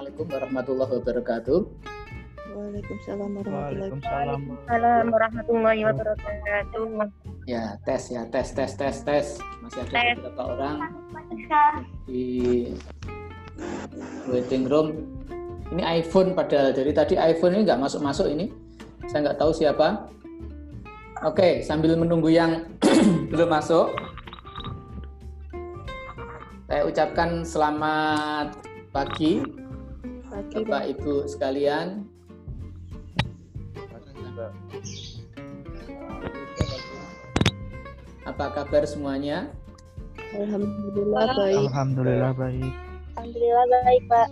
Assalamualaikum warahmatullahi wabarakatuh. Waalaikumsalam warahmatullahi. Waalaikumsalam warahmatullahi wabarakatuh. Ya, tes ya, tes tes tes tes. Masih ada Tes. beberapa orang di waiting room. Ini iPhone padahal dari tadi iPhone ini nggak masuk-masuk ini. Saya nggak tahu siapa. Oke, sambil menunggu yang belum masuk, saya ucapkan selamat pagi Pagi, Bapak Ibu sekalian. Apa kabar semuanya? Alhamdulillah baik. Alhamdulillah baik. Alhamdulillah baik Pak.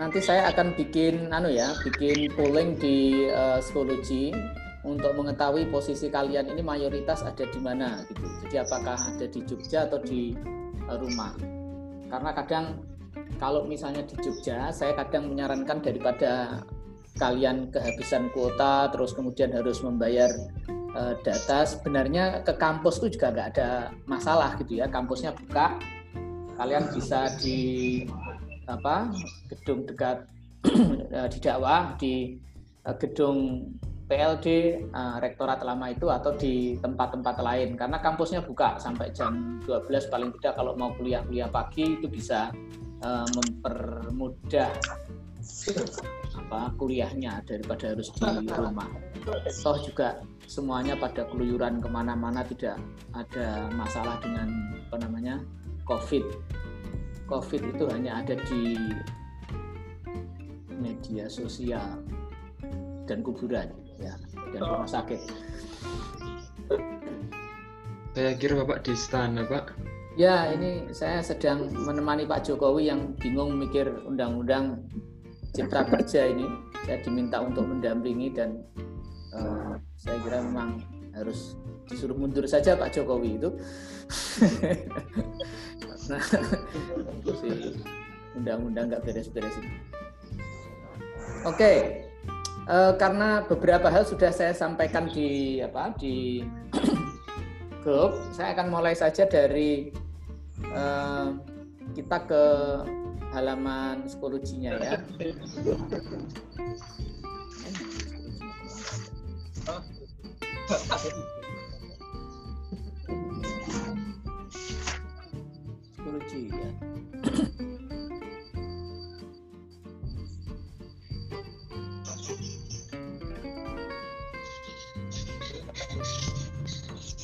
Nanti saya akan bikin anu ya, bikin polling di eh, psikologi untuk mengetahui posisi kalian ini mayoritas ada di mana gitu. Jadi apakah ada di Jogja atau di eh, rumah? Karena kadang kalau misalnya di Jogja, saya kadang menyarankan daripada kalian kehabisan kuota, terus kemudian harus membayar eh, data, sebenarnya ke kampus itu juga nggak ada masalah gitu ya. Kampusnya buka, kalian bisa di apa gedung dekat eh, di dakwah di eh, gedung PLD rektorat lama itu atau di tempat-tempat lain karena kampusnya buka sampai jam 12 paling tidak kalau mau kuliah-kuliah pagi itu bisa eh, mempermudah apa kuliahnya daripada harus di rumah. Toh juga semuanya pada keluyuran ke mana-mana tidak ada masalah dengan apa namanya COVID. COVID itu hanya ada di media sosial dan kuburan ya dan rumah sakit. Saya kira Bapak di istana, Pak. Ya, ini saya sedang menemani Pak Jokowi yang bingung mikir undang-undang cipta kerja ini. Saya diminta untuk mendampingi dan eh, saya kira memang harus disuruh mundur saja Pak Jokowi itu. Si undang-undang nggak beres-beres ini. Oke, eh, karena beberapa hal sudah saya sampaikan di apa di grup, saya akan mulai saja dari kita ke halaman psikologinya ya. Psikologi ya.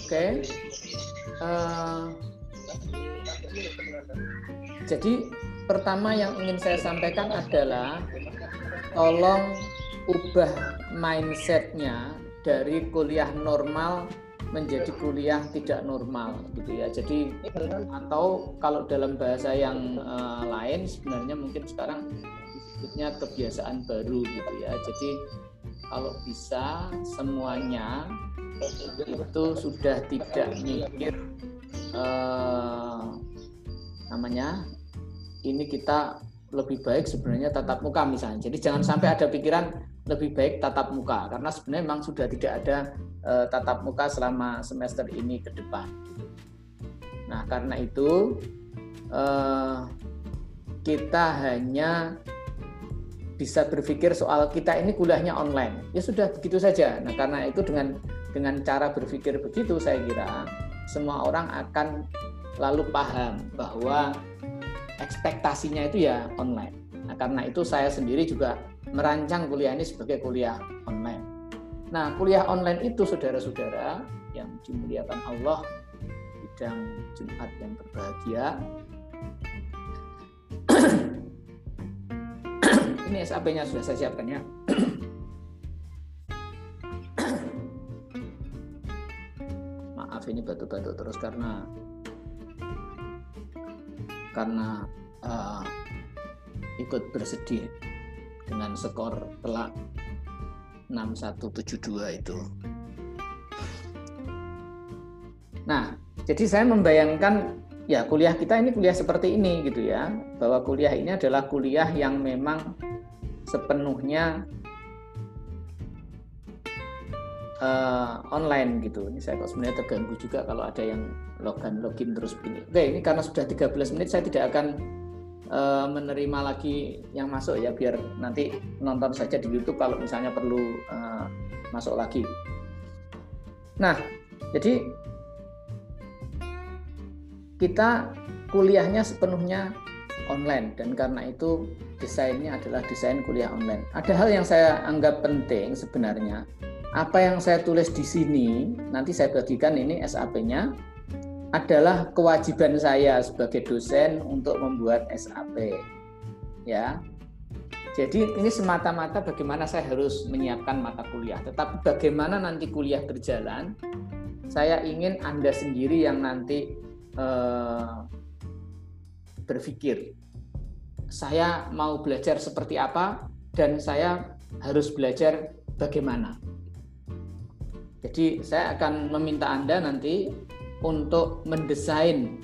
Oke. Eh, jadi pertama yang ingin saya sampaikan adalah tolong ubah mindsetnya dari kuliah normal menjadi kuliah tidak normal gitu ya. Jadi atau kalau dalam bahasa yang eh, lain sebenarnya mungkin sekarang disebutnya kebiasaan baru gitu ya. Jadi kalau bisa semuanya itu sudah tidak mikir eh, namanya ini kita lebih baik sebenarnya tatap muka misalnya. Jadi jangan sampai ada pikiran lebih baik tatap muka karena sebenarnya memang sudah tidak ada eh, tatap muka selama semester ini ke depan. Nah karena itu eh, kita hanya bisa berpikir soal kita ini kuliahnya online. Ya sudah begitu saja. Nah karena itu dengan dengan cara berpikir begitu saya kira semua orang akan lalu paham bahwa ekspektasinya itu ya online. Nah, karena itu saya sendiri juga merancang kuliah ini sebagai kuliah online. Nah, kuliah online itu saudara-saudara yang dimuliakan Allah bidang Jumat yang berbahagia. ini SAP-nya sudah saya siapkan ya. Maaf ini batuk-batuk terus karena karena uh, ikut bersedih dengan skor telak 6172 itu. Nah, jadi saya membayangkan ya kuliah kita ini kuliah seperti ini gitu ya, bahwa kuliah ini adalah kuliah yang memang sepenuhnya uh, online gitu. Ini saya kok sebenarnya terganggu juga kalau ada yang login login terus begini. Oke, ini karena sudah 13 menit saya tidak akan eh, menerima lagi yang masuk ya biar nanti nonton saja di YouTube kalau misalnya perlu eh, masuk lagi. Nah, jadi kita kuliahnya sepenuhnya online dan karena itu desainnya adalah desain kuliah online. Ada hal yang saya anggap penting sebenarnya. Apa yang saya tulis di sini, nanti saya bagikan ini SAP-nya, adalah kewajiban saya sebagai dosen untuk membuat SAP. Ya. Jadi ini semata-mata bagaimana saya harus menyiapkan mata kuliah. Tetapi bagaimana nanti kuliah berjalan, saya ingin Anda sendiri yang nanti eh, berpikir. Saya mau belajar seperti apa dan saya harus belajar bagaimana. Jadi saya akan meminta Anda nanti untuk mendesain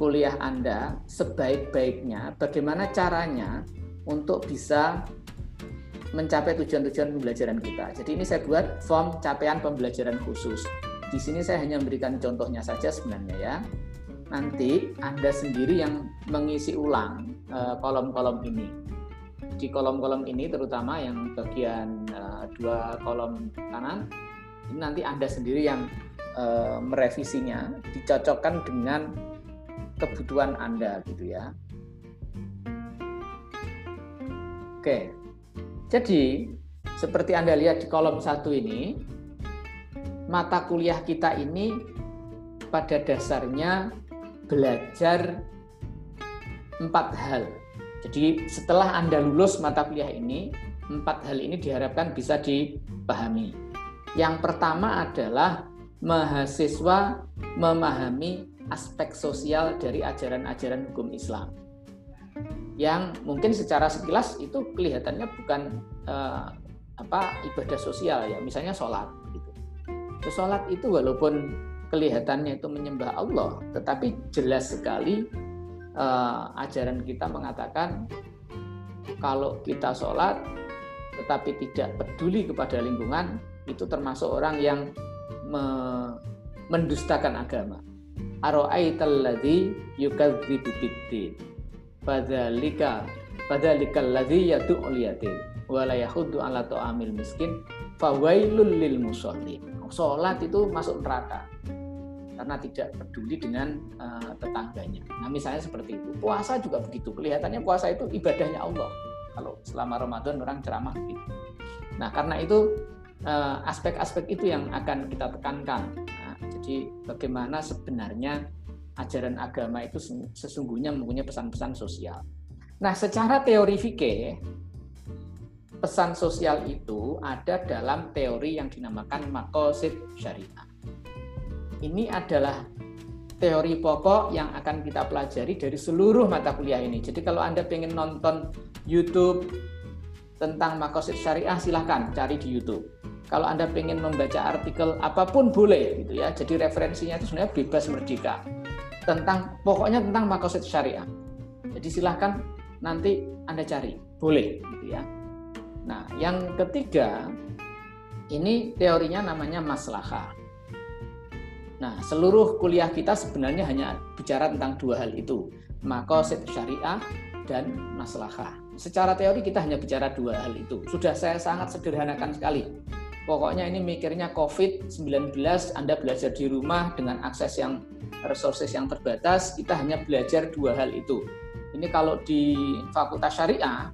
kuliah Anda sebaik-baiknya, bagaimana caranya untuk bisa mencapai tujuan-tujuan pembelajaran kita. Jadi ini saya buat form capaian pembelajaran khusus. Di sini saya hanya memberikan contohnya saja sebenarnya ya. Nanti Anda sendiri yang mengisi ulang eh, kolom-kolom ini. Di kolom-kolom ini terutama yang bagian uh, dua kolom kanan, ini nanti Anda sendiri yang e, merevisinya dicocokkan dengan kebutuhan Anda gitu ya. Oke. Jadi seperti Anda lihat di kolom satu ini mata kuliah kita ini pada dasarnya belajar empat hal. Jadi setelah Anda lulus mata kuliah ini, empat hal ini diharapkan bisa dipahami. Yang pertama adalah mahasiswa memahami aspek sosial dari ajaran-ajaran hukum Islam yang mungkin secara sekilas itu kelihatannya bukan uh, apa ibadah sosial ya misalnya sholat gitu. sholat itu walaupun kelihatannya itu menyembah Allah tetapi jelas sekali uh, ajaran kita mengatakan kalau kita sholat tetapi tidak peduli kepada lingkungan itu termasuk orang yang mendustakan agama. Aro'aital ladzi yukadzibu biddin. Fadzalika fadzalikal ladzi yad'ul yatim wa la yahuddu ala ta'amil miskin fawailul lil musallin. Salat itu masuk neraka karena tidak peduli dengan uh, tetangganya. Nah, misalnya seperti itu. Puasa juga begitu. Kelihatannya puasa itu ibadahnya Allah. Kalau selama Ramadan orang ceramah begitu. Nah, karena itu aspek-aspek itu yang akan kita tekankan. Nah, jadi bagaimana sebenarnya ajaran agama itu sesungguhnya mempunyai pesan-pesan sosial. Nah, secara teori fikih pesan sosial itu ada dalam teori yang dinamakan makosid syariah. Ini adalah teori pokok yang akan kita pelajari dari seluruh mata kuliah ini. Jadi kalau Anda ingin nonton YouTube tentang makosid syariah, silahkan cari di YouTube kalau Anda ingin membaca artikel apa pun boleh gitu ya. Jadi referensinya itu sebenarnya bebas merdeka. Tentang pokoknya tentang makosid syariah. Jadi silahkan nanti Anda cari, boleh gitu ya. Nah, yang ketiga ini teorinya namanya maslahah. Nah, seluruh kuliah kita sebenarnya hanya bicara tentang dua hal itu, makosid syariah dan maslahah. Secara teori kita hanya bicara dua hal itu. Sudah saya sangat sederhanakan sekali pokoknya ini mikirnya COVID-19, Anda belajar di rumah dengan akses yang resources yang terbatas, kita hanya belajar dua hal itu. Ini kalau di Fakultas Syariah,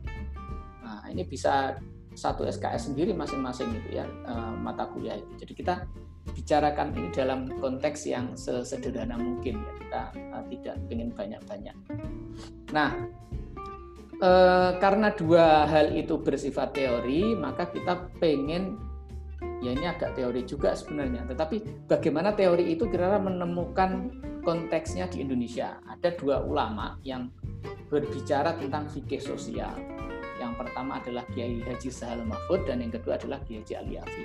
nah ini bisa satu SKS sendiri masing-masing itu ya eh, mata kuliah itu. Jadi kita bicarakan ini dalam konteks yang sesederhana mungkin ya kita uh, tidak ingin banyak-banyak. Nah, uh, karena dua hal itu bersifat teori, maka kita pengen ya ini agak teori juga sebenarnya. Tetapi bagaimana teori itu kira-kira menemukan konteksnya di Indonesia? Ada dua ulama yang berbicara tentang fikih sosial. Yang pertama adalah Kiai Haji Sahal Mahfud dan yang kedua adalah Kiai Haji Ali Afi.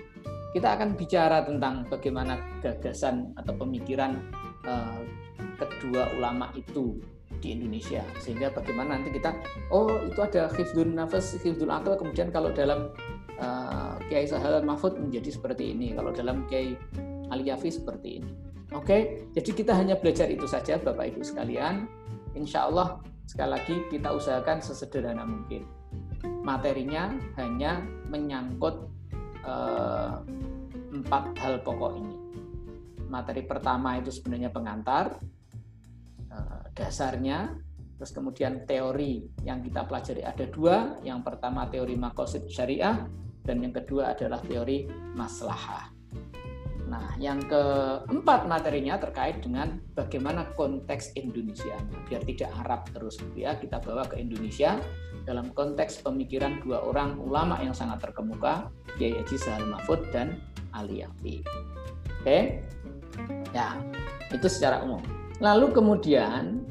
Kita akan bicara tentang bagaimana gagasan atau pemikiran uh, kedua ulama itu di Indonesia sehingga bagaimana nanti kita oh itu ada hifdun nafas hifdul akal kemudian kalau dalam uh, Kiai Sahal Mahfud menjadi seperti ini, kalau dalam Kiai Ali Yafi seperti ini. Oke, jadi kita hanya belajar itu saja Bapak Ibu sekalian. insya Allah sekali lagi kita usahakan sesederhana mungkin. Materinya hanya menyangkut eh, empat hal pokok ini. Materi pertama itu sebenarnya pengantar, eh, dasarnya, terus kemudian teori yang kita pelajari ada dua. Yang pertama teori makosid syariah, dan yang kedua adalah teori maslahah. Nah, yang keempat materinya terkait dengan bagaimana konteks Indonesia, biar tidak Arab terus ya kita bawa ke Indonesia dalam konteks pemikiran dua orang ulama yang sangat terkemuka, Kiai Haji Sahal Mahfud dan Ali Yafi. Oke, ya itu secara umum. Lalu kemudian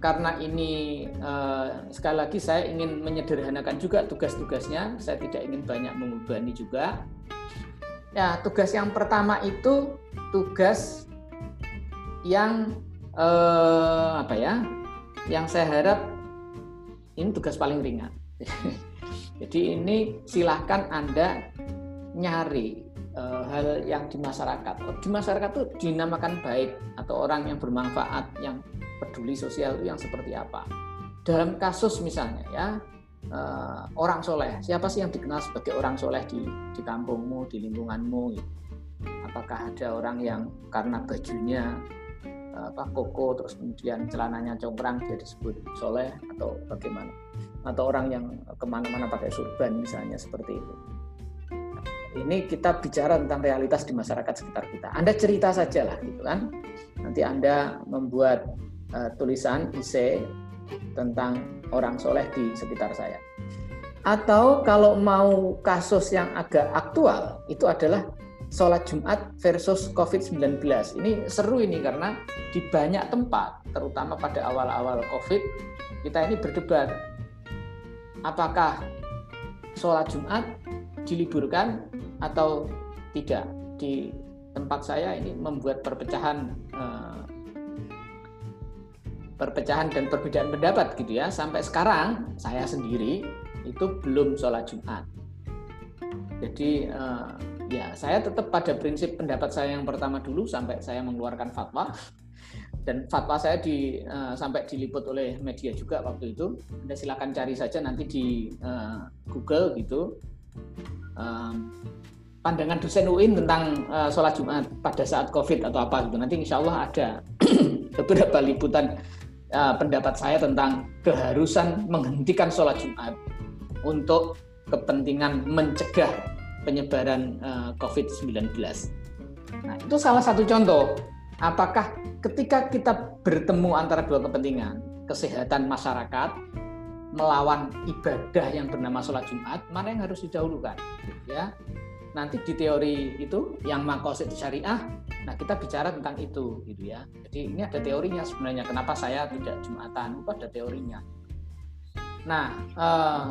karena ini eh, sekali lagi saya ingin menyederhanakan juga tugas-tugasnya, saya tidak ingin banyak mengubani juga Ya, tugas yang pertama itu tugas yang eh, apa ya? Yang saya harap ini tugas paling ringan. Jadi ini silahkan Anda nyari eh, hal yang di masyarakat. Di masyarakat itu dinamakan baik atau orang yang bermanfaat, yang peduli sosial itu yang seperti apa. Dalam kasus misalnya ya, uh, orang soleh. Siapa sih yang dikenal sebagai orang soleh di di kampungmu, di lingkunganmu? Gitu. Apakah ada orang yang karena bajunya uh, apa koko terus kemudian celananya congkrang dia disebut soleh atau bagaimana? Atau orang yang ke mana-mana pakai surban misalnya seperti itu. Ini kita bicara tentang realitas di masyarakat sekitar kita. Anda cerita saja lah gitu kan. Nanti Anda membuat uh, tulisan isi tentang orang soleh di sekitar saya. Atau kalau mau kasus yang agak aktual, itu adalah sholat Jumat versus COVID-19. Ini seru ini karena di banyak tempat, terutama pada awal-awal COVID, kita ini berdebat apakah sholat Jumat diliburkan atau tidak. Di tempat saya ini membuat perpecahan eh, perpecahan dan perbedaan pendapat gitu ya. Sampai sekarang saya sendiri itu belum sholat Jumat. Jadi uh, ya saya tetap pada prinsip pendapat saya yang pertama dulu sampai saya mengeluarkan fatwa dan fatwa saya di uh, sampai diliput oleh media juga waktu itu. Anda silakan cari saja nanti di uh, Google gitu. Um, pandangan dosen UIN tentang uh, sholat Jumat pada saat COVID atau apa gitu. Nanti insya Allah ada beberapa liputan uh, pendapat saya tentang keharusan menghentikan sholat Jumat untuk kepentingan mencegah penyebaran eh, COVID-19. Nah, itu salah satu contoh. Apakah ketika kita bertemu antara dua kepentingan, kesehatan masyarakat melawan ibadah yang bernama sholat Jumat, mana yang harus didahulukan? Ya, nanti di teori itu yang makosid syariah Nah, kita bicara tentang itu gitu ya. Jadi ini ada teorinya sebenarnya kenapa saya tidak Jumatan, itu ada teorinya. Nah, eh,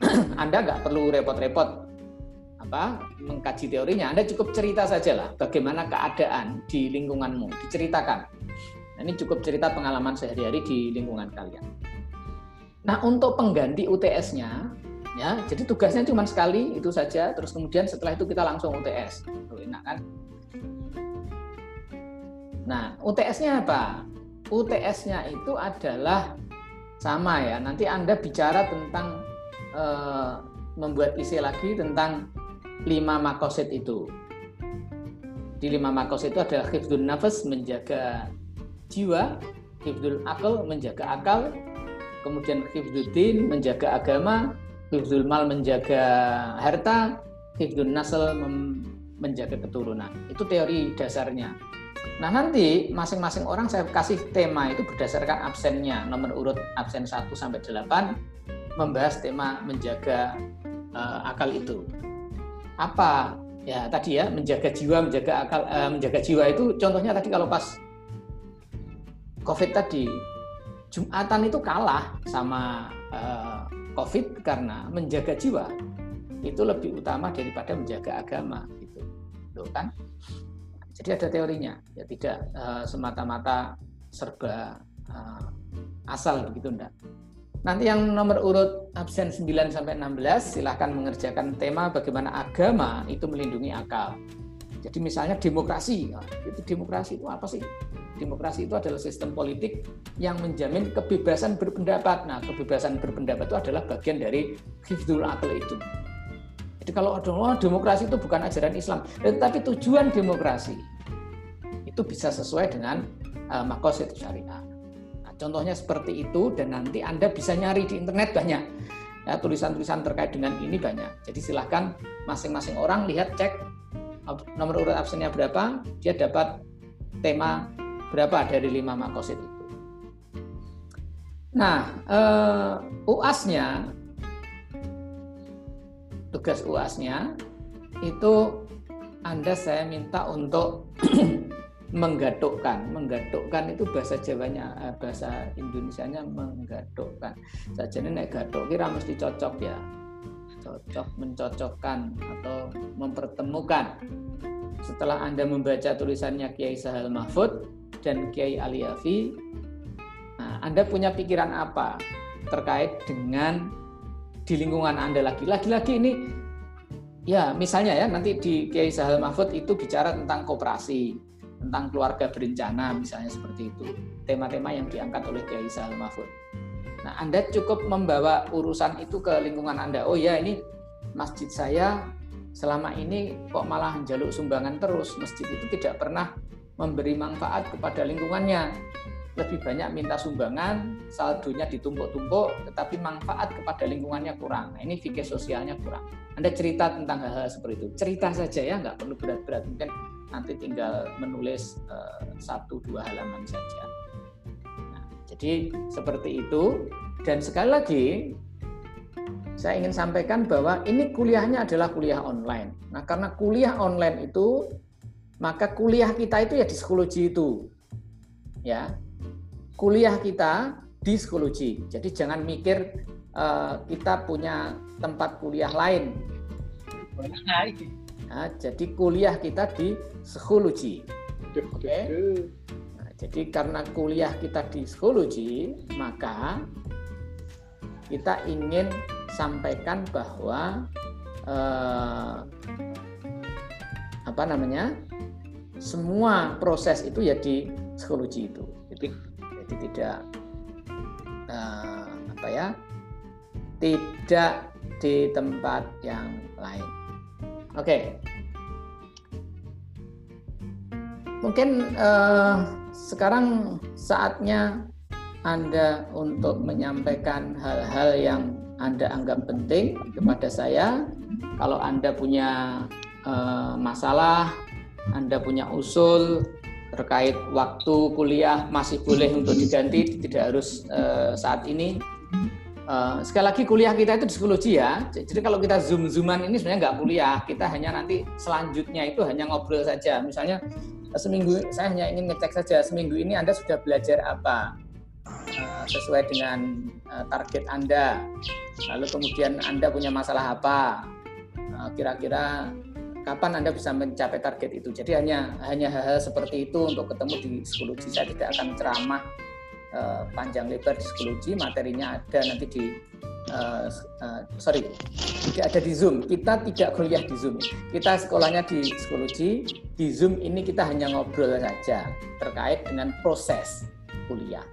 Anda nggak perlu repot-repot apa mengkaji teorinya. Anda cukup cerita saja lah bagaimana keadaan di lingkunganmu, diceritakan. Nah, ini cukup cerita pengalaman sehari-hari di lingkungan kalian. Nah, untuk pengganti UTS-nya, ya, jadi tugasnya cuma sekali itu saja. Terus kemudian setelah itu kita langsung UTS. enak kan? Nah, UTS-nya apa? UTS-nya itu adalah sama ya. Nanti Anda bicara tentang e, membuat isi lagi tentang lima makosid itu. Di lima makosid itu adalah hifdun nafas menjaga jiwa, hifdul akal menjaga akal, kemudian hifduddin menjaga agama, hifdul mal menjaga harta, hifdun nasl menjaga keturunan. Itu teori dasarnya. Nah nanti masing-masing orang saya kasih tema itu berdasarkan absennya, nomor urut absen 1 sampai 8 membahas tema menjaga uh, akal itu. Apa ya tadi ya menjaga jiwa, menjaga akal, uh, menjaga jiwa itu contohnya tadi kalau pas COVID tadi Jumatan itu kalah sama uh, COVID karena menjaga jiwa itu lebih utama daripada menjaga agama gitu, Loh, kan? Jadi ada teorinya, ya tidak uh, semata-mata serba uh, asal begitu enggak. Nanti yang nomor urut absen 9 sampai 16 silahkan mengerjakan tema bagaimana agama itu melindungi akal. Jadi misalnya demokrasi, nah, itu demokrasi itu apa sih? Demokrasi itu adalah sistem politik yang menjamin kebebasan berpendapat. Nah, kebebasan berpendapat itu adalah bagian dari hifdul akal itu. Jadi kalau oh, demokrasi itu bukan ajaran Islam, tetapi tujuan demokrasi itu bisa sesuai dengan uh, makosid syariah. Nah, contohnya seperti itu dan nanti Anda bisa nyari di internet banyak. Ya, tulisan-tulisan terkait dengan ini banyak. Jadi silahkan masing-masing orang lihat cek nomor urut absennya berapa, dia dapat tema berapa dari lima makosid itu. Nah, uh, UAS-nya tugas UASnya itu Anda saya minta untuk menggadukkan. Menggadukkan itu bahasa Jawanya, eh, bahasa Indonesianya menggadukkan. Saja nek gaduk kira mesti cocok ya. Cocok mencocokkan atau mempertemukan. Setelah Anda membaca tulisannya Kiai Sahal Mahfud dan Kiai Aliafi, nah, Anda punya pikiran apa terkait dengan di lingkungan Anda lagi. Lagi-lagi ini ya misalnya ya nanti di Kiai Sahal Mahfud itu bicara tentang kooperasi, tentang keluarga berencana misalnya seperti itu. Tema-tema yang diangkat oleh Kiai Sahal Mahfud. Nah, Anda cukup membawa urusan itu ke lingkungan Anda. Oh ya, ini masjid saya selama ini kok malah jaluk sumbangan terus. Masjid itu tidak pernah memberi manfaat kepada lingkungannya lebih banyak minta sumbangan, saldonya ditumpuk-tumpuk, tetapi manfaat kepada lingkungannya kurang. Nah, ini fikih sosialnya kurang. Anda cerita tentang hal-hal seperti itu. Cerita saja ya, nggak perlu berat-berat. Mungkin nanti tinggal menulis uh, satu dua halaman saja. Nah, jadi seperti itu. Dan sekali lagi, saya ingin sampaikan bahwa ini kuliahnya adalah kuliah online. Nah, karena kuliah online itu, maka kuliah kita itu ya di psikologi itu. Ya, kuliah kita di psikologi. Jadi jangan mikir uh, kita punya tempat kuliah lain. Nah, jadi kuliah kita di psikologi. Oke. Okay? Nah, jadi karena kuliah kita di psikologi, maka kita ingin sampaikan bahwa uh, apa namanya semua proses itu ya di psikologi itu. Jadi tidak uh, apa ya tidak di tempat yang lain oke okay. mungkin uh, sekarang saatnya anda untuk menyampaikan hal-hal yang anda anggap penting kepada saya kalau anda punya uh, masalah anda punya usul terkait waktu kuliah masih boleh untuk diganti, tidak harus uh, saat ini. Uh, sekali lagi kuliah kita itu psikologi ya. Jadi kalau kita zoom zooman ini sebenarnya nggak kuliah, kita hanya nanti selanjutnya itu hanya ngobrol saja. Misalnya seminggu saya hanya ingin ngecek saja seminggu ini Anda sudah belajar apa sesuai dengan target Anda. Lalu kemudian Anda punya masalah apa? Kira-kira kapan Anda bisa mencapai target itu. Jadi hanya hanya hal-hal seperti itu untuk ketemu di psikologi. Saya tidak akan ceramah uh, panjang lebar di psikologi, materinya ada nanti di uh, uh, sorry, tidak ada di Zoom. Kita tidak kuliah di Zoom. Kita sekolahnya di psikologi. Di Zoom ini kita hanya ngobrol saja terkait dengan proses kuliah.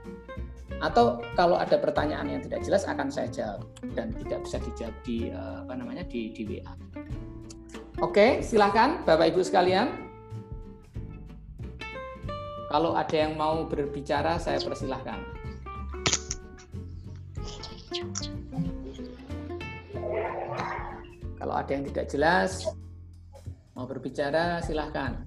Atau kalau ada pertanyaan yang tidak jelas akan saya jawab dan tidak bisa dijawab di uh, apa namanya di, di WA. Oke, silahkan Bapak Ibu sekalian. Kalau ada yang mau berbicara, saya persilahkan. Kalau ada yang tidak jelas, mau berbicara, silahkan.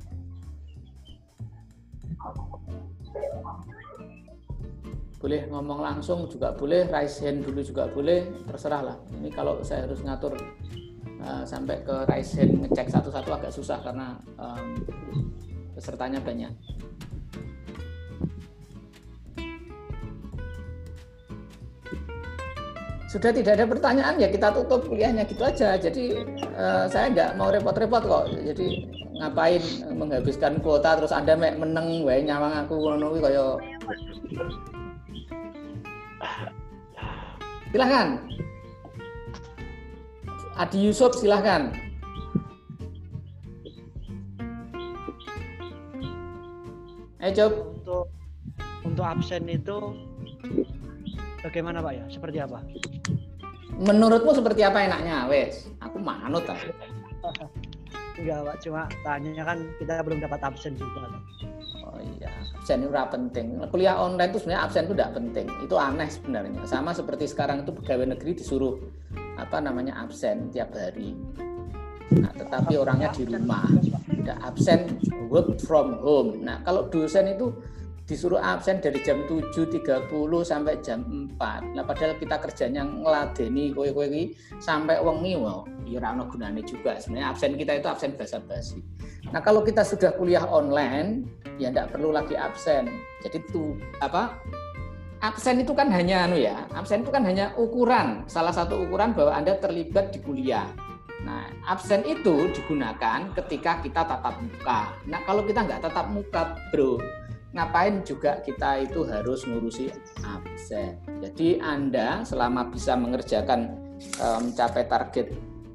Boleh ngomong langsung juga boleh, raise hand dulu juga boleh, terserah lah. Ini kalau saya harus ngatur uh, sampai ke hand ngecek satu-satu agak susah karena um, pesertanya banyak. Sudah tidak ada pertanyaan ya kita tutup kuliahnya gitu aja. Jadi uh, saya nggak mau repot-repot kok. Jadi ngapain menghabiskan kuota terus anda mek meneng wae nyawang aku ngono kaya Silahkan. Adi Yusuf silahkan. Eh Job. Untuk untuk absen itu bagaimana Pak ya? Seperti apa? Menurutmu seperti apa enaknya, wes? Aku manut ah. Enggak, Pak. Cuma tanya kan kita belum dapat absen juga. Oh iya, absen itu penting. Kuliah online itu sebenarnya absen itu tidak penting. Itu aneh sebenarnya. Sama seperti sekarang itu pegawai negeri disuruh apa namanya absen tiap hari. Nah, tetapi orangnya di rumah, tidak absen work from home. Nah, kalau dosen itu disuruh absen dari jam 7.30 sampai jam 4. Nah, padahal kita kerjanya ngeladeni kowe-kowe sampai wengi wow, ya ora gunane juga. Sebenarnya absen kita itu absen basa-basi. Nah, kalau kita sudah kuliah online, ya tidak perlu lagi absen. Jadi itu apa? Absen itu kan hanya anu ya, absen itu kan hanya ukuran, salah satu ukuran bahwa Anda terlibat di kuliah. Nah, absen itu digunakan ketika kita tatap muka. Nah, kalau kita nggak tatap muka, bro, ngapain juga kita itu harus ngurusi absen. Jadi Anda selama bisa mengerjakan eh, mencapai target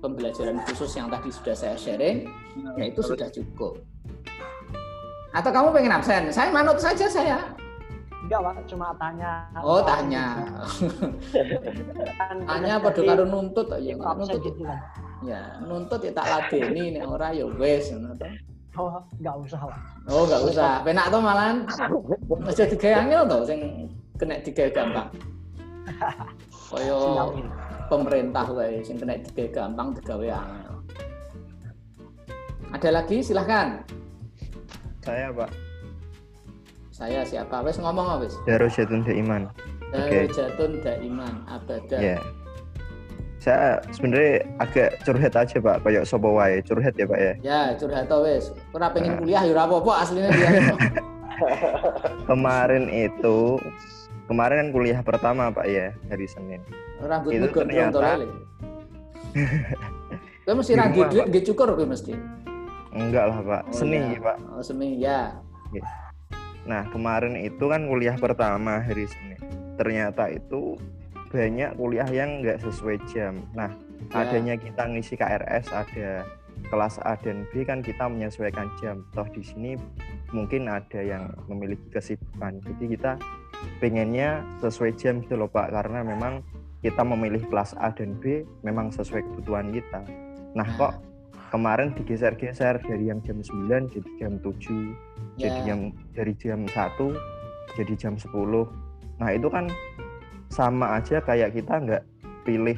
pembelajaran khusus yang tadi sudah saya sharing, ya itu sudah cukup. Atau kamu pengen absen? Saya manut saja saya. Enggak Pak, cuma tanya. Oh tanya, Kan tanya jadi karo nuntut absen Nuntut, gitu kan. ya nuntut ya tak ladeni nek ora ya ngono to. Oh, enggak usah Pak. Oh nggak usah, penak to malahan. Aja digawe angel to sing kena digawe gampang. Kaya. Pemerintah wae sing kena digawe gampang digawe angel. Ada lagi silahkan. Saya Pak Saya siapa? Wes ngomong wes. Daro Jatun Iman. Dari Jatun Daiman Abada. Ya. Saya sebenarnya agak curhat aja Pak, kayak sopo wae curhat ya Pak ya. Ya, curhat to wes. Ora pengen Nah. kuliah ya ora apa-apa aslinya dia. Kemarin itu kemarin kan kuliah pertama Pak ya hari Senin. Rambutmu Itu ternyata-. Kowe mesti Di ra rumah, duit Pak. nggih cukur kowe mesti. Enggak lah Pak, Oh, seni ya. Pak. Oh, seni ya. Nah kemarin itu kan kuliah pertama hari Senin. Ternyata itu banyak kuliah yang nggak sesuai jam. Nah Ya. adanya kita ngisi KRS ada kelas A dan B kan kita menyesuaikan jam. Toh di sini mungkin ada yang memiliki kesibukan. Jadi kita pengennya sesuai jam gitu loh Pak karena memang kita memilih kelas A dan B memang sesuai kebutuhan kita. Nah kok kemarin digeser-geser dari yang jam 9 jadi jam 7 jadi Ya. yang dari jam 1 jadi jam 10 nah itu kan sama aja kayak kita nggak pilih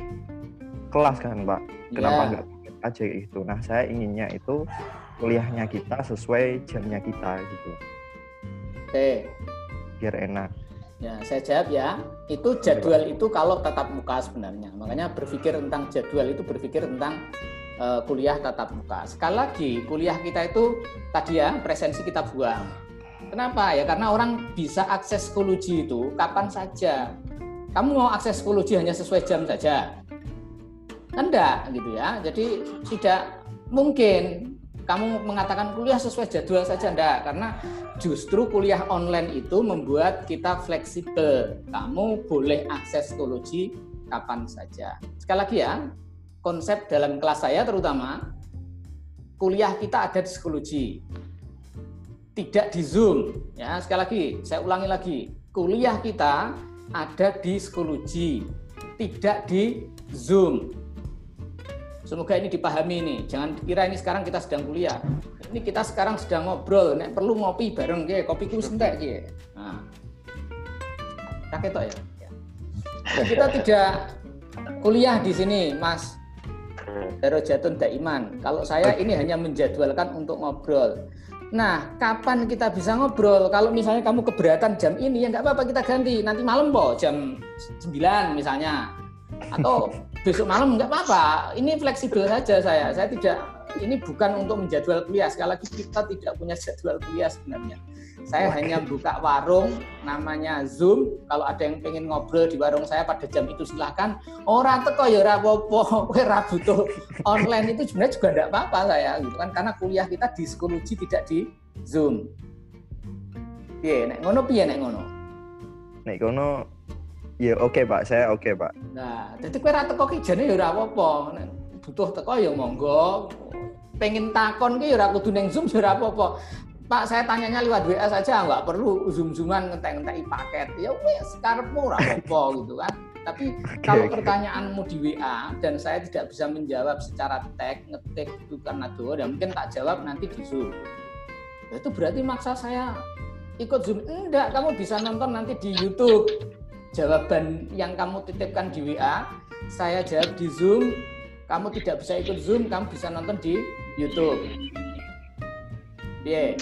kelas kan pak kenapa Ya. nggak aja itu nah saya inginnya itu kuliahnya kita sesuai jamnya kita gitu Oke. biar enak Ya, saya jawab ya. Itu jadwal itu kalau tatap muka sebenarnya. Makanya berpikir tentang jadwal itu berpikir tentang eh, kuliah tatap muka. Sekali lagi, kuliah kita itu tadi ya presensi kita buang. Kenapa? Ya karena orang bisa akses psikologi itu kapan saja. Kamu mau akses psikologi hanya sesuai jam saja? Kan enggak gitu ya. Jadi tidak mungkin kamu mengatakan kuliah sesuai jadwal saja enggak karena justru kuliah online itu membuat kita fleksibel. Kamu boleh akses psikologi kapan saja. Sekali lagi ya, konsep dalam kelas saya terutama kuliah kita ada di psikologi. Tidak di Zoom. Ya, sekali lagi saya ulangi lagi. Kuliah kita ada di psikologi, tidak di Zoom. Semoga ini dipahami nih. Jangan dikira ini sekarang kita sedang kuliah. Ini kita sekarang sedang ngobrol. Nek perlu ngopi bareng ya, kopi ku sentek ya. Nah. Ketok ya. Ya. Kita tidak kuliah di sini, Mas. Daro Jatun Daiman. Kalau saya ini hanya menjadwalkan untuk ngobrol. Nah, kapan kita bisa ngobrol? Kalau misalnya kamu keberatan jam ini, ya nggak apa-apa kita ganti. Nanti malam po, jam 9 misalnya. Atau besok malam nggak apa-apa. Ini fleksibel saja saya. Saya tidak, ini bukan untuk menjadwal kuliah. Sekali lagi kita tidak punya jadwal kuliah sebenarnya. Saya hanya buka warung namanya Zoom. Kalau ada yang pengen ngobrol di warung saya pada jam itu silahkan. Orang teko ya ora apa-apa, kowe ra butuh online itu sebenarnya juga enggak apa-apa saya gitu kan karena kuliah kita di psikologi tidak di Zoom. Piye nek ngono piye nek ngono? nek kono ya oke pak saya oke pak Nah, jadi kowe ra teko ki jane ya ora apa-apa. Butuh teko ya monggo. Pengen takon ki ya ora kudu ning Zoom ya ora apa-apa. Pak saya tanyanya lewat WA saja nggak perlu zoom-zooman ngetek-ngetek paket ya wes karepmu ora apa gitu kan tapi kalau oke. pertanyaanmu di WA dan saya tidak bisa menjawab secara tag ngetik itu karena doa dan mungkin tak jawab nanti di zoom itu berarti maksa saya ikut zoom enggak kamu bisa nonton nanti di YouTube jawaban yang kamu titipkan di WA saya jawab di zoom kamu tidak bisa ikut zoom kamu bisa nonton di YouTube Iya,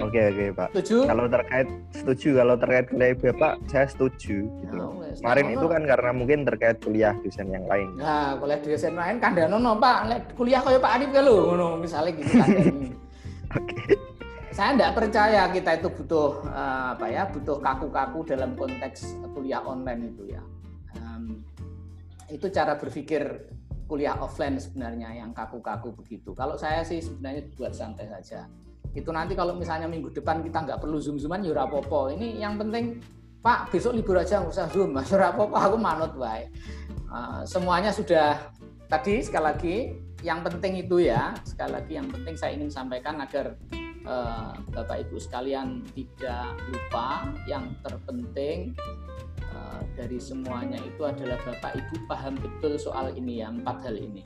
Oke oke Pak. setuju? Kalau terkait setuju kalau terkait kuliah Bapak saya setuju gitu. Wes. Kemarin Nah, itu kan karena mungkin terkait kuliah dosen yang lain. Nah, kuliah dosen lain kandhanono, Pak. Lek kuliah kaya Pak Adip ngono misalnya gitu kandhani. Oke. Saya tidak percaya kita itu butuh eh, apa ya, butuh kaku-kaku dalam konteks kuliah online itu ya. Em, itu cara berpikir kuliah offline sebenarnya yang kaku-kaku begitu. Kalau saya sih sebenarnya buat santai saja. Itu nanti kalau misalnya minggu depan kita nggak perlu zoom-zooman ya ora apa-apa. Ini yang penting Pak besok libur aja nggak usah zoom, mas ora apa-apa aku manut wae. Eh, semuanya sudah tadi sekali lagi yang penting itu ya sekali lagi yang penting saya ingin sampaikan agar eh, Bapak Ibu sekalian tidak lupa yang terpenting eh, dari semuanya itu adalah Bapak Ibu paham betul soal ini ya empat hal ini.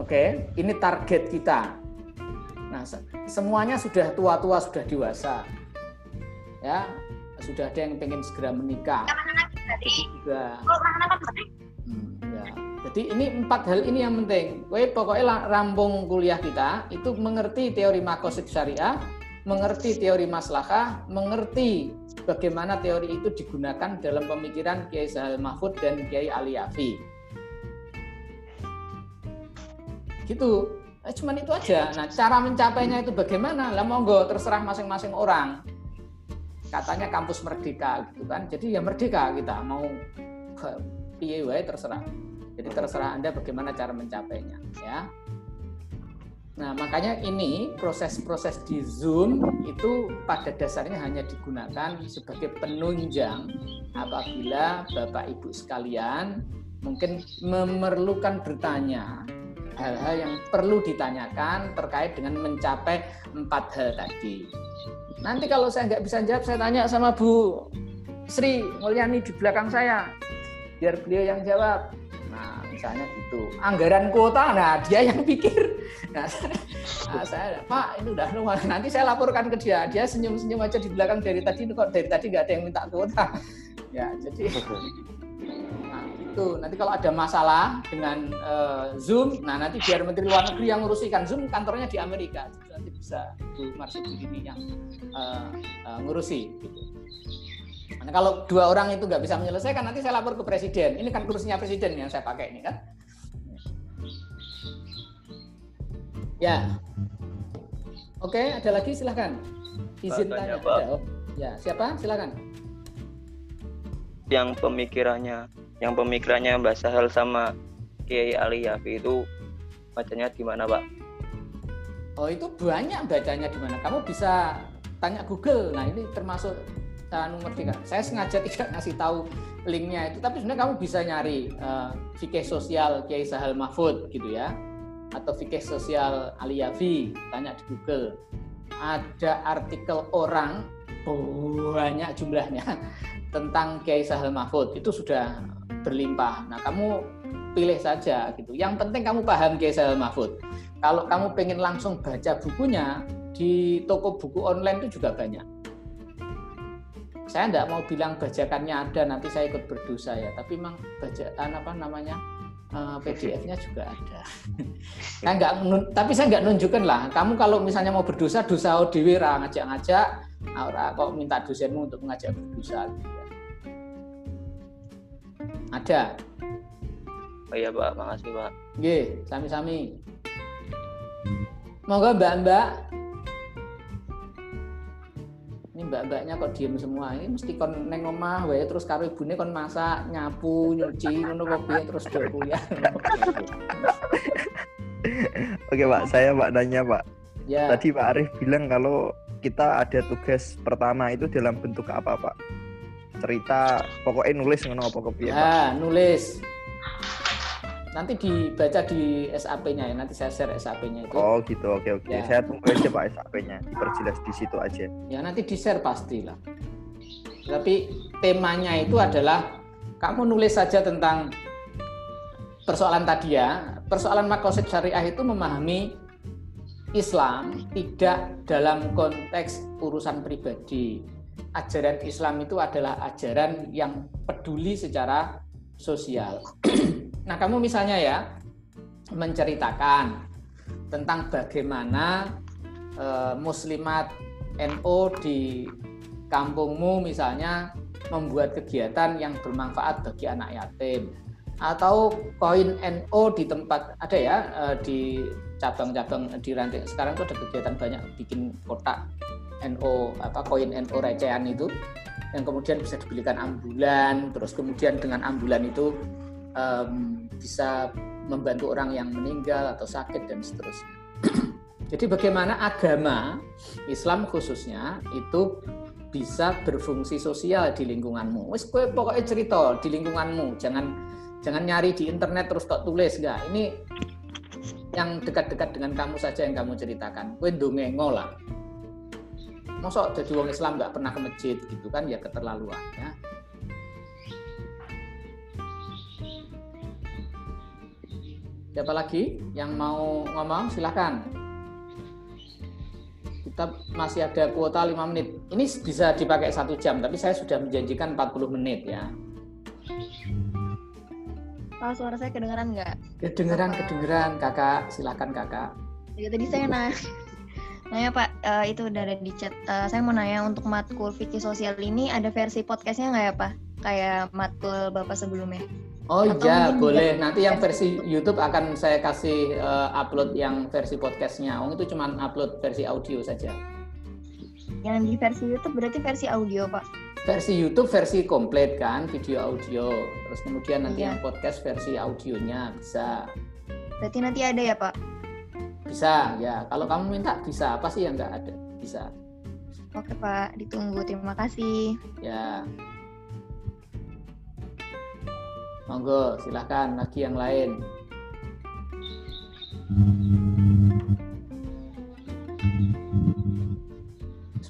Oke, ini target kita. Nah, se- semuanya sudah tua-tua, sudah dewasa. Ya, sudah ada yang pengen segera menikah. Juga Hmm, ya. Jadi ini empat hal ini yang penting. Kowe pokoknya rampung kuliah kita itu mengerti teori makosid syariah, mengerti teori maslahah, mengerti bagaimana teori itu digunakan dalam pemikiran Kiai Sahal Mahfud dan Kiai Ali Yafi. Gitu. Eh, cuman itu aja. Nah, cara mencapainya itu bagaimana? Lah monggo terserah masing-masing orang. Katanya kampus merdeka gitu kan. Jadi ya merdeka kita mau ke- wae terserah. Jadi terserah Anda bagaimana cara mencapainya, ya. Nah, makanya ini proses-proses di Zoom itu pada dasarnya hanya digunakan sebagai penunjang apabila Bapak Ibu sekalian mungkin memerlukan bertanya hal-hal yang perlu ditanyakan terkait dengan mencapai empat hal tadi. Nanti kalau saya nggak bisa jawab, saya tanya sama Bu Sri Mulyani di belakang saya biar beliau yang jawab. Misalnya gitu. Anggaran kuota, nah dia yang pikir. Nah, nah, saya, Pak, ini udah luar. Nanti saya laporkan ke dia. Dia senyum-senyum aja di belakang dari tadi. Kok dari tadi nggak ada yang minta kuota. Ya, jadi nah, itu. Nanti kalau ada masalah dengan eh, Zoom, nah nanti biar Menteri Luar Negeri yang ngurusi kan Zoom kantornya di Amerika. Jadi nanti bisa Marsudi ini yang eh, eh, ngurusi. Gitu. Nah, kalau dua orang itu nggak bisa menyelesaikan, nanti saya lapor ke presiden. Ini kan kursinya presiden yang saya pakai ini kan. Ya. Oke, ada lagi silahkan. Izin tanya. tanya, Pak. Ada. Oh, Ya, siapa? Silakan. yang pemikirannya yang pemikirannya Mbak Sahal sama Kiai Ali Yafi itu bacanya di mana Pak? Oh, itu banyak bacanya di mana. Kamu bisa tanya Google. Nah, ini termasuk anu merdeka. Saya sengaja tidak ngasih tahu linknya itu, tapi sebenarnya kamu bisa nyari fikih sosial Kiai Sahal Mahfud gitu ya, atau fikih sosial Ali Yafi, tanya di Google. Ada artikel orang banyak jumlahnya tentang Kiai Sahal Mahfud itu sudah berlimpah. Nah, kamu pilih saja gitu. Yang penting kamu paham Kiai Sahal Mahfud. Kalau kamu pengen langsung baca bukunya di toko buku online itu juga banyak saya tidak mau bilang bajakannya ada nanti saya ikut berdosa ya tapi memang bacaan apa namanya eh, PDF-nya juga ada saya nggak tapi saya nggak nunjukkan lah kamu kalau misalnya mau berdosa dosa dewi ra ngajak-ngajak ora kok minta dosenmu untuk mengajak berdosa gitu ya. ada Oh iya Pak, makasih Pak. Nggih, sami-sami. Monggo Mbak-mbak. Mbak-mbaknya kok diem semua. Ini mesti kon neng omah wae terus karo ibune kon masak, nyapu, nyuci, ngono kok piye terus do kuliah. Oke Pak, saya Pak nanya Pak. ya. Tadi Pak Arif bilang kalau kita ada tugas pertama itu dalam bentuk apa Pak? Cerita pokoknya nulis ngono apa kepiye Pak? Ya, nulis. Nanti dibaca di SAP-nya ya. Nanti saya share SAP-nya itu. Oh gitu, oke oke. Ya. Saya tunggu aja Pak SAP-nya. Perjelas di situ aja. Ya nanti di share pastilah. Tapi temanya itu adalah kamu nulis saja tentang persoalan tadi ya. Persoalan makosid syariah itu memahami Islam tidak dalam konteks urusan pribadi. Ajaran Islam itu adalah ajaran yang peduli secara sosial. nah, kamu misalnya ya menceritakan tentang bagaimana eh, muslimat NO di kampungmu misalnya membuat kegiatan yang bermanfaat bagi anak yatim. Atau koin NO di tempat ada ya eh, di cabang-cabang di ranting. Sekarang tuh ada kegiatan banyak bikin kotak NO apa koin NO recehan itu yang kemudian bisa dibelikan ambulan terus kemudian dengan ambulan itu em, bisa membantu orang yang meninggal atau sakit dan seterusnya. Jadi bagaimana agama Islam khususnya itu bisa berfungsi sosial di lingkunganmu. Kowe pokoknya cerita di lingkunganmu, jangan jangan nyari di internet terus kok tulis enggak. Ini yang dekat-dekat dengan kamu saja yang kamu ceritakan. Kowe ndongengo lah. Masa jadi wong Islam nggak pernah ke masjid gitu kan ya keterlaluan ya. Siapa lagi yang mau ngomong silahkan. Kita masih ada kuota 5 menit. Ini bisa dipakai satu jam, tapi saya sudah menjanjikan 40 menit ya. Pak, suara saya kedengeran nggak? Kedengeran, kedengeran, kakak. Silakan kakak. Ya, tadi saya nanya, nanya Pak, eh, itu udah ada di chat. Eh, saya mau nanya untuk matkul fikih sosial ini ada versi podcastnya nggak ya Pak? Kayak matkul Bapak sebelumnya. Oh Atau iya, boleh. di- Nanti yang versi YouTube akan saya kasih eh, upload yang versi podcastnya. Oh itu cuma upload versi audio saja. Yang di versi YouTube berarti versi audio Pak. Versi YouTube versi komplit kan, video audio. Terus kemudian nanti Iya. yang podcast versi audionya bisa. Berarti nanti ada ya Pak? Bisa ya. Kalau kamu minta bisa. Apa sih yang nggak ada? Bisa. Oke Pak, ditunggu. Terima kasih. Ya. Monggo, silahkan lagi yang lain.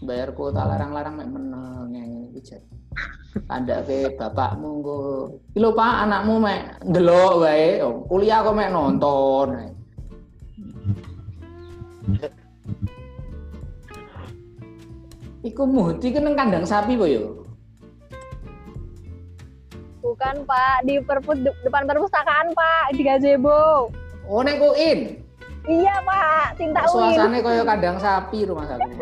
Bayar kuota larang-larang mek meneng yang iki jet. Kandake bapakmu nggo. Iki lho Pak, anakmu mek ndelok wae. Oh, Kuliah kok mek nonton. Iku muhti ke nang kandang sapi po yo. Bukan Pak, di perpus depan perpustakaan Pak, di gazebo. Oh nek kuin. Iya Pak, cinta Win. Suasane kaya kandang sapi rumah saku.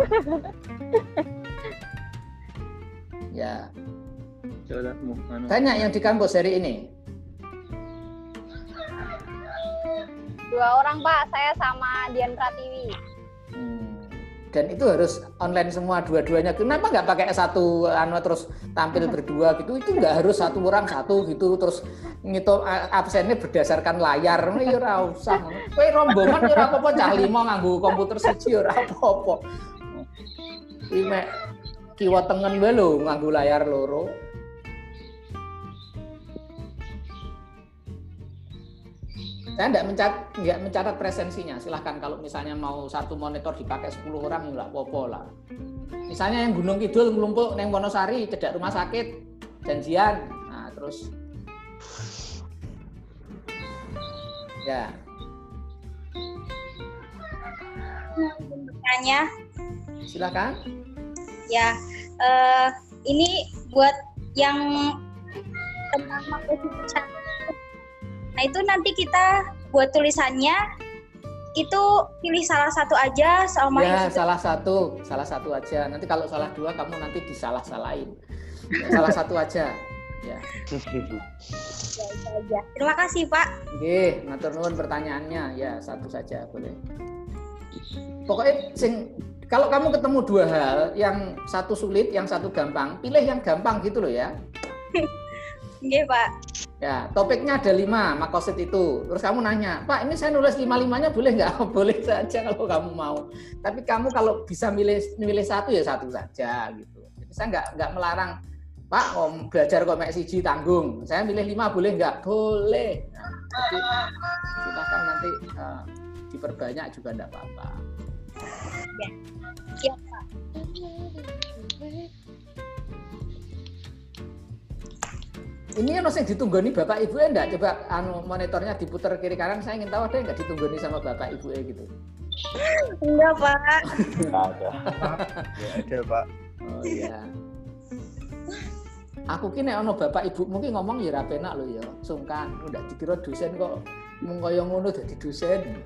ya, banyak yang di kampus hari ini. Dua orang Pak, saya sama Dian Pratiwi. Hmm. Dan itu harus online semua dua-duanya. Kenapa nggak pakai satu anu terus tampil berdua gitu? Itu nggak harus satu orang satu gitu terus ngitung a- absennya berdasarkan layar. Ya ora usah. Kowe rombongan ora apa-apa cah lima nganggo komputer siji ora apa-apa. Iki kiwa tengen wae lho nganggo layar loro. Saya nggak mencatat, nggak mencatat presensinya. Silahkan kalau misalnya mau satu monitor dipakai 10 orang ya nggak apa-apa lah. Misalnya yang Gunung Kidul ngelumpuk neng Wonosari cedak rumah sakit janjian. Nah terus ya bertanya silakan. ya eh, ini buat yang tentang. Nah itu nanti kita buat tulisannya itu pilih salah satu aja sama Ya salah satu, salah satu aja. Nanti kalau salah dua kamu nanti disalah-salahin. Salah satu aja. Ya. aja. Terima kasih Pak. Oke, ngatur nuwun pertanyaannya. Ya, satu saja boleh. Pokoknya sing kalau kamu ketemu dua hal, yang satu sulit, yang satu gampang, pilih yang gampang gitu loh ya. Oke Pak. Ya, topiknya ada lima makosid itu. Terus kamu nanya, Pak, ini saya nulis lima limanya boleh nggak? boleh saja kalau kamu mau. Tapi kamu kalau bisa milih milih satu ya satu saja gitu. Jadi saya nggak nggak melarang, Pak, om belajar kok mek siji tanggung. Saya milih lima boleh nggak? Boleh. Nah, Jadi silakan nanti uh, diperbanyak juga enggak apa-apa. Ya. Pak. Ini yang yang ditunggu nih bapak ibu enggak coba anu monitornya diputar kiri kanan saya ingin tahu ada yang nggak ditunggu nih sama bapak ibu gitu. Enggak, Pak. Nggak ada. Ya ada Pak. Oh iya. Aku kini ono bapak ibu mungkin ngomong ya rapenak lo ya, sungkan udah dikira dosen kok mung kaya ngono dadi dosen.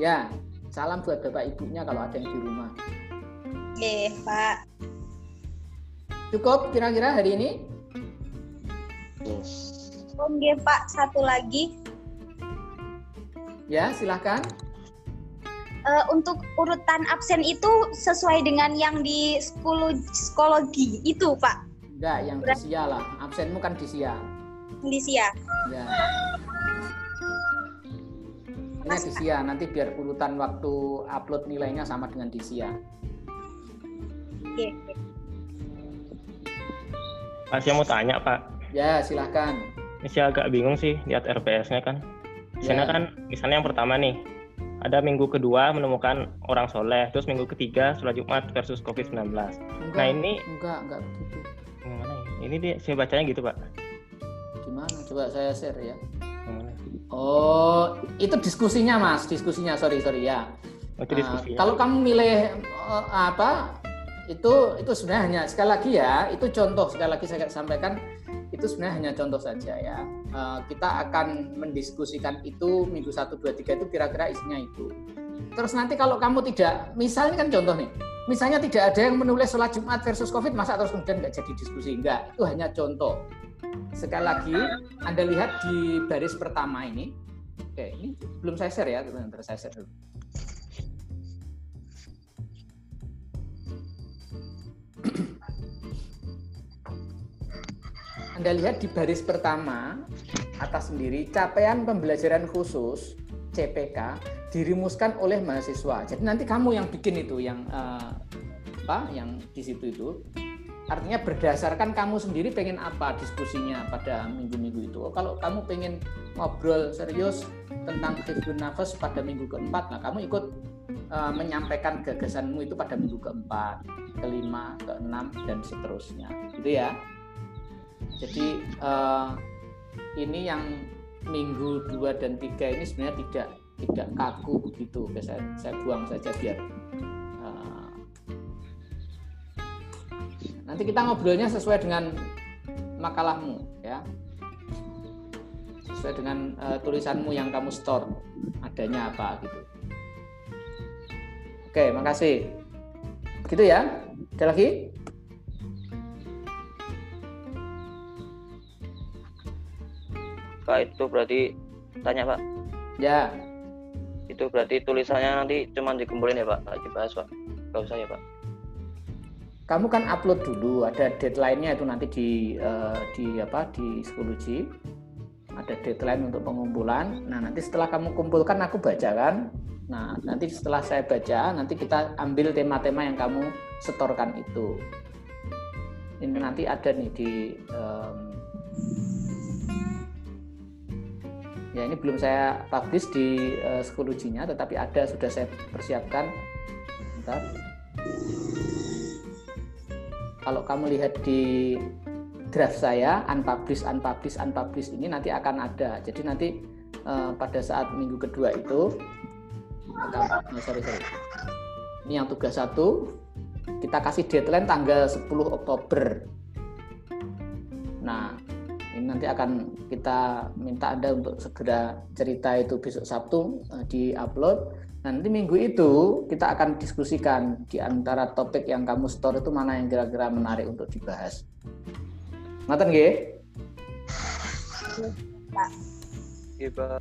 Ya, salam buat bapak ibunya kalau ada yang di rumah. Oke, Pak. Cukup kira-kira hari ini? Oke, Pak. Satu lagi. Ya, silahkan. Eh, untuk urutan absen itu sesuai dengan yang di psikologi, psikologi itu, Pak. Enggak, yang di sia lah. Absenmu kan di sia. Di Sia. Ya. Ini di sia, nanti biar urutan waktu upload nilainya sama dengan di sia. Oke. Pak, saya mau tanya Pak. Ya, silahkan. Ini saya agak bingung sih lihat RPS-nya kan. Di sana Ya. kan, misalnya yang pertama nih, ada minggu kedua menemukan orang soleh, terus minggu ketiga sholat Jumat versus COVID-19. Enggak, Nah ini enggak, enggak begitu. gimana ya? Ini dia, saya bacanya gitu Pak. Gimana? Coba saya share ya. Gimana? Oh, itu diskusinya Mas, diskusinya. Sorry, sorry ya. Oh, diskusi. kalau kamu milih eh, apa? Itu itu sebenarnya hanya sekali lagi ya, itu contoh sekali lagi saya sampaikan itu sebenarnya hanya contoh saja ya. Eh, kita akan mendiskusikan itu minggu 1 2 3 itu kira-kira isinya itu. Terus nanti kalau kamu tidak, misalnya kan contoh nih, misalnya tidak ada yang menulis sholat Jumat versus COVID, masa terus kemudian nggak jadi diskusi? Enggak, itu hanya contoh. Sekali lagi, Anda lihat di baris pertama ini, oke, ini belum saya share ya, sebentar saya share dulu. Anda lihat di baris pertama atas sendiri capaian pembelajaran khusus CPK dirumuskan oleh mahasiswa. Jadi nanti kamu yang bikin itu yang eh, apa yang di situ itu artinya berdasarkan kamu sendiri pengen apa diskusinya pada minggu-minggu itu. Oh, Kalau kamu pengen ngobrol serius tentang hifdun nafas pada minggu keempat, nah kamu ikut eh, menyampaikan gagasanmu itu pada minggu keempat, kelima, keenam dan seterusnya, gitu ya. Jadi eh, ini yang minggu 2 dan 3 ini sebenarnya tidak tidak kaku begitu. Saya, saya buang saja biar eh, nanti kita ngobrolnya sesuai dengan makalahmu ya. Sesuai dengan eh, tulisanmu yang kamu store adanya apa gitu. Oke, makasih. Gitu ya. Ada lagi? Pak itu berarti tanya Pak. Ya, Itu berarti tulisannya nanti cuma dikumpulin ya Pak, nggak dibahas Pak. Gak usah ya Pak. kamu kan upload dulu. Ada deadline-nya itu nanti di eh, di apa di psikologi ada deadline untuk pengumpulan. Nah nanti setelah kamu kumpulkan aku baca kan? Nah nanti setelah saya baca nanti kita ambil tema-tema yang kamu setorkan itu. Ini nanti ada nih di em, ya ini belum saya publish di psikologinya tetapi ada sudah saya persiapkan. Bentar. kalau kamu lihat di draft saya unpublished unpublished unpublished ini nanti akan ada. Jadi nanti eh, pada saat minggu kedua itu oh, sorry sorry. Ini yang tugas satu. Kita kasih deadline tanggal 10 Oktober. Nah ini nanti akan kita minta anda untuk segera cerita itu besok Sabtu eh, di upload Nah, nanti minggu itu kita akan diskusikan di antara topik yang kamu store itu mana yang kira-kira menarik untuk dibahas. Ngaten nggih? Iya Pak.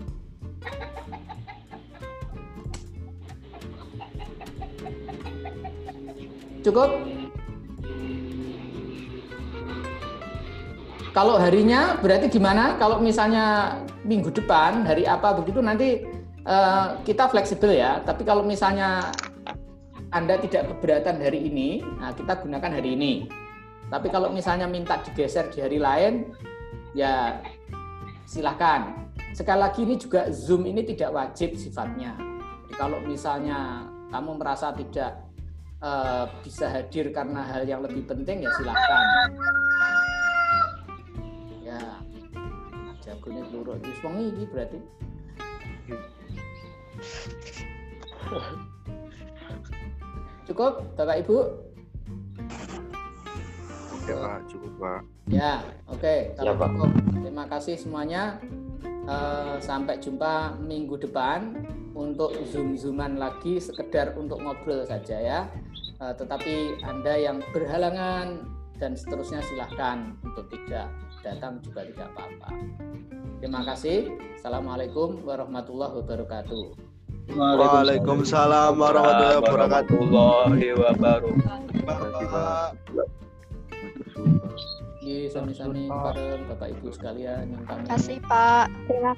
Cukup? Kalau harinya berarti gimana? Kalau misalnya minggu depan hari apa begitu nanti eh, kita fleksibel ya. Tapi kalau misalnya Anda tidak keberatan hari ini, nah kita gunakan hari ini. Tapi kalau misalnya minta digeser di hari lain, ya silahkan. Sekali lagi ini juga Zoom ini tidak wajib sifatnya. Jadi kalau misalnya kamu merasa tidak eh, bisa hadir karena hal yang lebih penting ya silahkan. Ya, jagonya seluruh itu ini berarti. Cukup, Bapak Ibu? Oke Pak, cukup Pak. Ya, oke. Kalau Ya, Pak. cukup, terima kasih semuanya. Eh, sampai jumpa minggu depan untuk zoom-zooman lagi, sekedar untuk ngobrol saja ya. Eh, tetapi Anda yang berhalangan dan seterusnya silahkan untuk tidak datang juga tidak apa-apa. Terima kasih. Assalamualaikum warahmatullahi wabarakatuh. Waalaikumsalam warahmatullahi wabarakatuh. warahmatullahi wabarakatuh. Terima kasih Pak. Iya, sami-sami bareng Bapak Ibu sekalian yang kami Kasih Pak. Terima